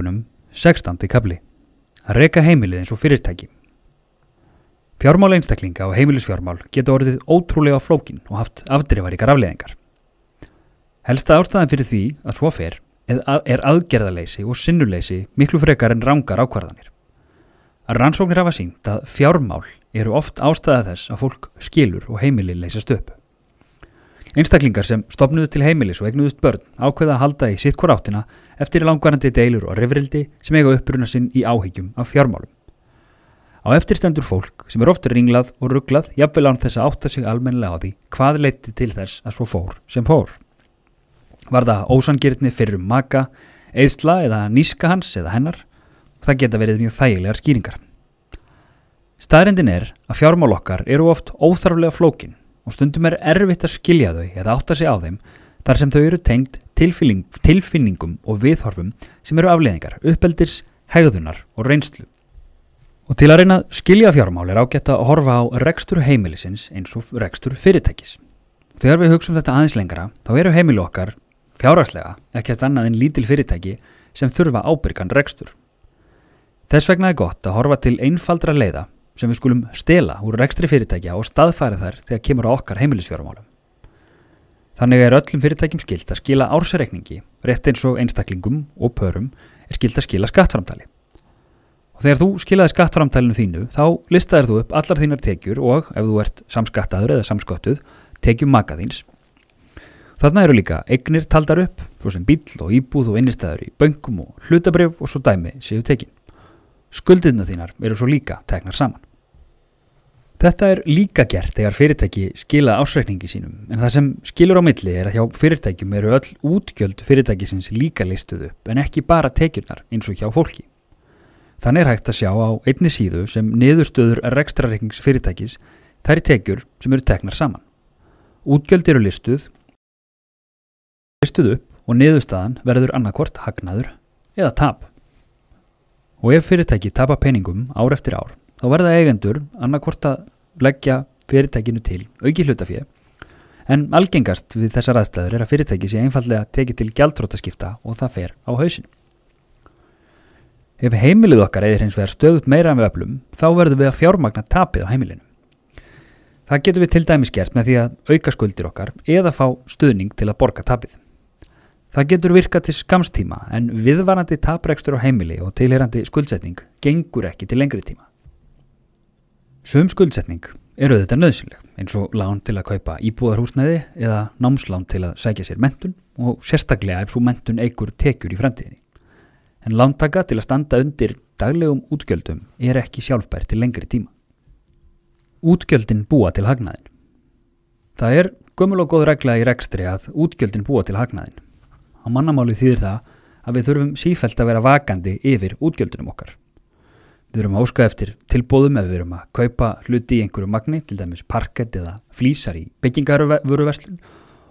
Fjármálahreyfingunum 16. kapli Að reyka heimilið eins og fyrirtæki Fjármál einstaklinga og heimilisfjármál geta orðið ótrúlega flókin og haft afdrifaríkar afleðingar. Helsta ástæðan fyrir því að svo fer er aðgerðaleysi og sinnuleysi miklu frekar en rángar ákvarðanir. Að rannsóknir hafa sínt að fjármál eru oft ástæða þess að fólk skilur og heimili leysast upp. Einstaklingar sem stopnuðu til heimilis og egnuðust börn ákveða að halda í sitt hver áttina eftir langvarandi deilur og rifrildi sem eiga uppruna sinn í áhyggjum af fjármálum. Á eftirstendur fólk sem er ofta ringlað og rugglað jafnvel án þess að átta sig almennilega á því hvað leiti til þess að svo fór sem fór. Var það ósangirtni fyrir um maka, eðsla eða níska hans eða hennar? Það geta verið mjög þægilegar skýringar. Staðrindin er að fjármál okkar eru oft óþarflega flókin og stundum er erfitt að skilja þau eða átta sig á þeim þar sem þau eru tengt tilfinning, tilfinningum og viðhorfum sem eru afleðingar, uppeldis, hegðunar og reynslu. Og til að reyna að skilja fjármál er ágætt að horfa á rekstur heimilisins eins og rekstur fyrirtækis. Þegar við hugsaum þetta aðeins lengra, þá eru heimili okkar fjárhagslega ekkert annað en lítil fyrirtæki sem þurfa ábyrgan rekstur. Þess vegna er gott að horfa til einfaldra leiða sem við skulum stela úr rekstri fyrirtækja og staðfæra þær þegar kemur á okkar heimilisfjármálum. Þannig er öllum fyrirtækjum skilt að skila ársareikningi, rétt eins og einstaklingum og pörum er skilt að skila skattframtali. Og þegar þú skilaði skattframtalinu þínu, þá listaðir þú upp allar þínar tekjur og, ef þú ert samskattaður eða samskottuð, tekjum makaðins. Þarna eru líka eignir taldar upp, svo sem bíl og íbúð og innistæður í böngum og hlutabrif og svo dæmi séu tekin. Skuldirna þínar eru svo líka teknar saman. Þetta er líka gert þegar fyrirtæki skila ásreikningi sínum en það sem skilur á milli er að hjá fyrirtækjum eru öll útgjöld fyrirtækisins líka listuð upp en ekki bara tekjurnar eins og hjá fólki. Þannig er hægt að sjá á einni síðu sem niðurstöður rekstrareiknings fyrirtækis þær tekjur sem eru teknar saman. Útgjöld eru listuð, listuð upp og niðurstaðan verður annarkvort hagnaður eða tap. Og ef fyrirtæki tapar peningum ár eftir ár þá verða eigendur annarkort að leggja fyrirtækinu til auki hlutafið en algengast við þessar aðstæður er að fyrirtæki sé einfallega tekið til gjaldrótaskipta og það fer á hausin. Ef heimilið okkar eða hreins verður stöðut meira við öflum þá verðum við að fjármagna tapið á heimilinu. Það getur við til dæmis gert með því að auka skuldir okkar eða fá stuðning til að borga tapið. Það getur virkað til skamstíma en viðvarandi taprekstur á heimili og tilherandi skuldsetning gengur ekki til lengri tíma. Sum skuldsetning eru þetta nöðsynleg eins og lán til að kaupa íbúðarhúsnæði eða námslán til að sækja sér mentun og sérstaklega ef svo mentun eigur tekjur í fremtíðinni. En lántaka til að standa undir daglegum útgjöldum er ekki sjálfbær til lengri tíma. Útgjöldin búa til hagnaðin. Það er gömul og góð regla í rekstri að útgjöldin búa til hagnaðin. Á mannamáli þýðir það að við þurfum sífælt að vera vakandi yfir útgjöldunum okkar. Við erum áska eftir tilbóðum ef við erum að kaupa hluti í einhverju magni, til dæmis parkett eða flýsar í byggingarvöruverslun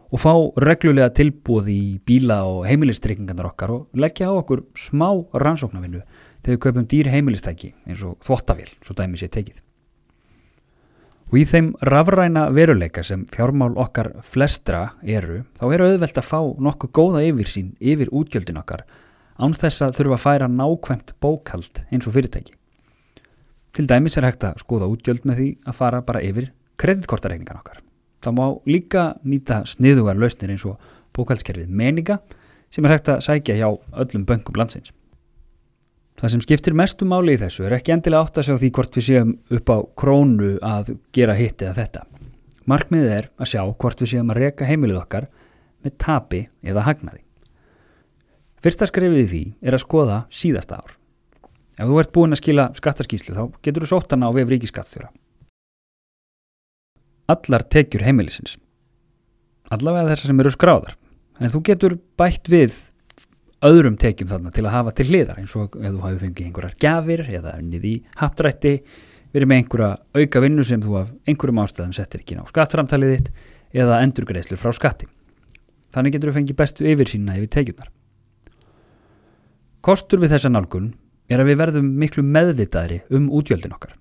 og fá reglulega tilbóð í bíla og heimilistrykkingarnar okkar og leggja á okkur smá rannsóknarvinnu þegar við kaupum dýr heimilistæki eins og þvottavél, svo dæmis ég tekið. Og í þeim rafræna veruleika sem fjármál okkar flestra eru, þá eru auðvelt að fá nokkuð góða yfir sín yfir útgjöldin okkar án þess að þurfa að færa nákvæmt bókald eins og fyrirtæki. Til dæmis er hægt að skoða útgjöld með því að fara bara yfir kreditkortareikningan okkar. Það má líka nýta sniðugar lausnir eins og bókaldskerfið meninga sem er hægt að sækja hjá öllum böngum landsins. Það sem skiptir mestu máli í þessu er ekki endilega átt að sjá því hvort við séum upp á krónu að gera hitt eða þetta. Markmiðið er að sjá hvort við séum að reka heimilið okkar með tapi eða hagnaði. Fyrsta skrefið í því er að skoða síðasta ár. Ef þú ert búin að skila skattarskíslu þá getur þú sótt hana á vef ríkiskattstjóra. Allar tekjur heimilisins. Allavega þessar sem eru skráðar. En þú getur bætt við öðrum tekjum þarna til að hafa til hliðar eins og ef þú hafi fengið einhverjar gafir eða unnið í haptrætti verið með einhverja auka vinnu sem þú af einhverjum ástæðum settir ekki ná skattframtalið þitt eða endurgreðslu frá skatti. Þannig getur þú fengið bestu yfir sína yfir tekjurnar. Kostur við þessa nálgun er að við verðum miklu meðvitaðri um útgjöldin okkar.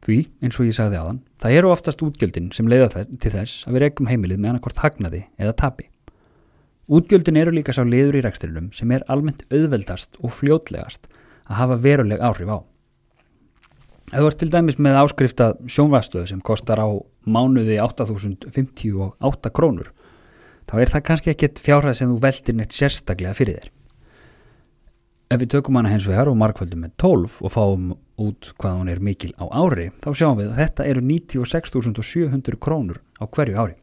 Því, eins og ég sagði þann, það eru oftast útgjöldin sem leiða til þess að við rekum heimilið með annarkort hagnaði eða tapi. Útgjöldin eru líka sá liður í rekstrinum sem er almennt auðveldast og fljótlegast að hafa veruleg áhrif á. Þú ert til dæmis með áskrifta sjónvastöðu sem kostar á mánuði 8.058 krónur, þá er það kannski ekkit fjárhæð sem þú veldir neitt sérstaklega fyrir þér. Ef við tökum hana hens vegar og markvöldum með 12 og fáum út hvað hún er mikil á ári, þá sjáum við að þetta eru 96.700 krónur á hverju ári.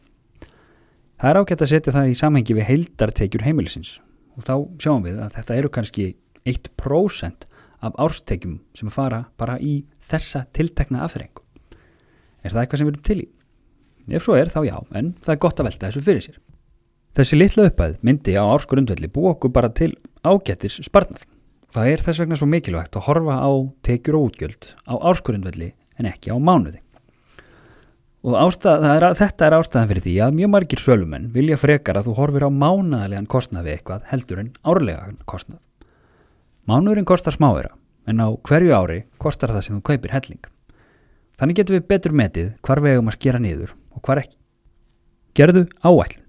Það er ágætt að setja það í samhengi við heildartekjur heimilisins og þá sjáum við að þetta eru kannski 1% af árstekjum sem fara bara í þessa tiltekna afþrengu. Er það eitthvað sem við erum til í? Ef svo er þá já, en það er gott að velta þessu fyrir sér. Þessi litla uppæð myndi á árskurundvelli búa okkur bara til ágættis sparnað. Það er þess vegna svo mikilvægt að horfa á tekjur og útgjöld á árskurundvelli en ekki á mánuði. Og ástæð, er, þetta er ástæðan fyrir því að mjög margir sölumenn vilja frekar að þú horfir á mánaðalegan kostnað við eitthvað heldur en árlegan kostnað. Mánuðurinn kostar smáera en á hverju ári kostar það sem þú kaupir helling. Þannig getur við betur metið hvar við eigum að skera niður og hvar ekki. Gerðu áætlun.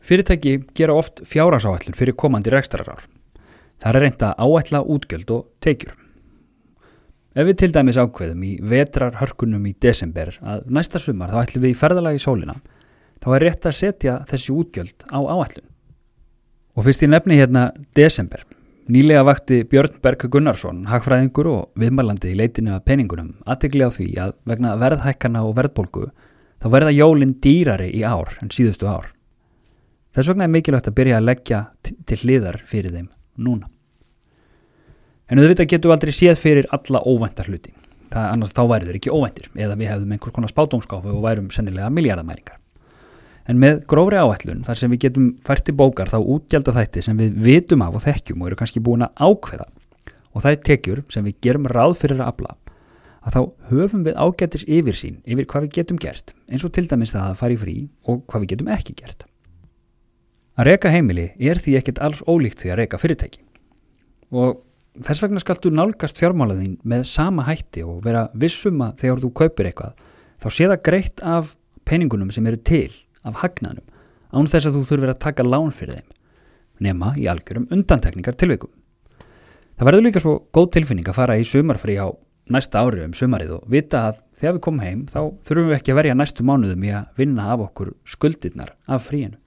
Fyrirtæki gera oft fjárasáætlun fyrir komandi rekstrarár. Það er reynd að áætla útgjöld og tekjur. Ef við til dæmis ákveðum í vetrarhörkunum í desember að næsta sumar þá ætlum við í ferðalagi í sólina, þá er rétt að setja þessi útgjöld á áætlun. Og fyrst ég nefni hérna desember, nýlega vakti Björn Berg Gunnarsson, hagfræðingur og viðmælandi í leitinu af peningunum, aðtegli á því að vegna verðhækana og verðbólgu þá verða jólinn dýrari í ár en síðustu ár. Þess vegna er mikilvægt að byrja að leggja til hliðar fyrir þeim núna. En auðvitað getum við aldrei séð fyrir alla óvæntar hluti. Það annars þá væri þeir ekki óvæntir eða við hefðum einhver konar spátumskáfu og værum sennilega miljardamæringar. En með grófri áætlun þar sem við getum fært í bókar þá útgjaldar þætti sem við vitum af og þekkjum og eru kannski búin að ákveða og það er tekjur sem við gerum ráð fyrir að afla að þá höfum við ágættis yfir sín yfir hvað við getum gert eins og til dæmis það að fara í frí og hvað við getum ekki gert. Að reyka heimili er því ekkert alls ólíkt því að reyka fyrirtæki og þess vegna skaltu nálgast fjármálaðín með sama hætti og vera vissum að þegar þú kaupir eitthvað þá sé það greitt af peningunum sem eru til af hagnaðnum án þess að þú þurfir að taka lán fyrir þeim nema í algjörum undantekningar tilveikum. Það verður líka svo góð tilfinning að fara í sumarfrí á næsta ári um sumarið og vita að þegar við komum heim þá þurfum við ekki að verja næstu mánuðum í að vinna af okkur skuldirnar af fríinu.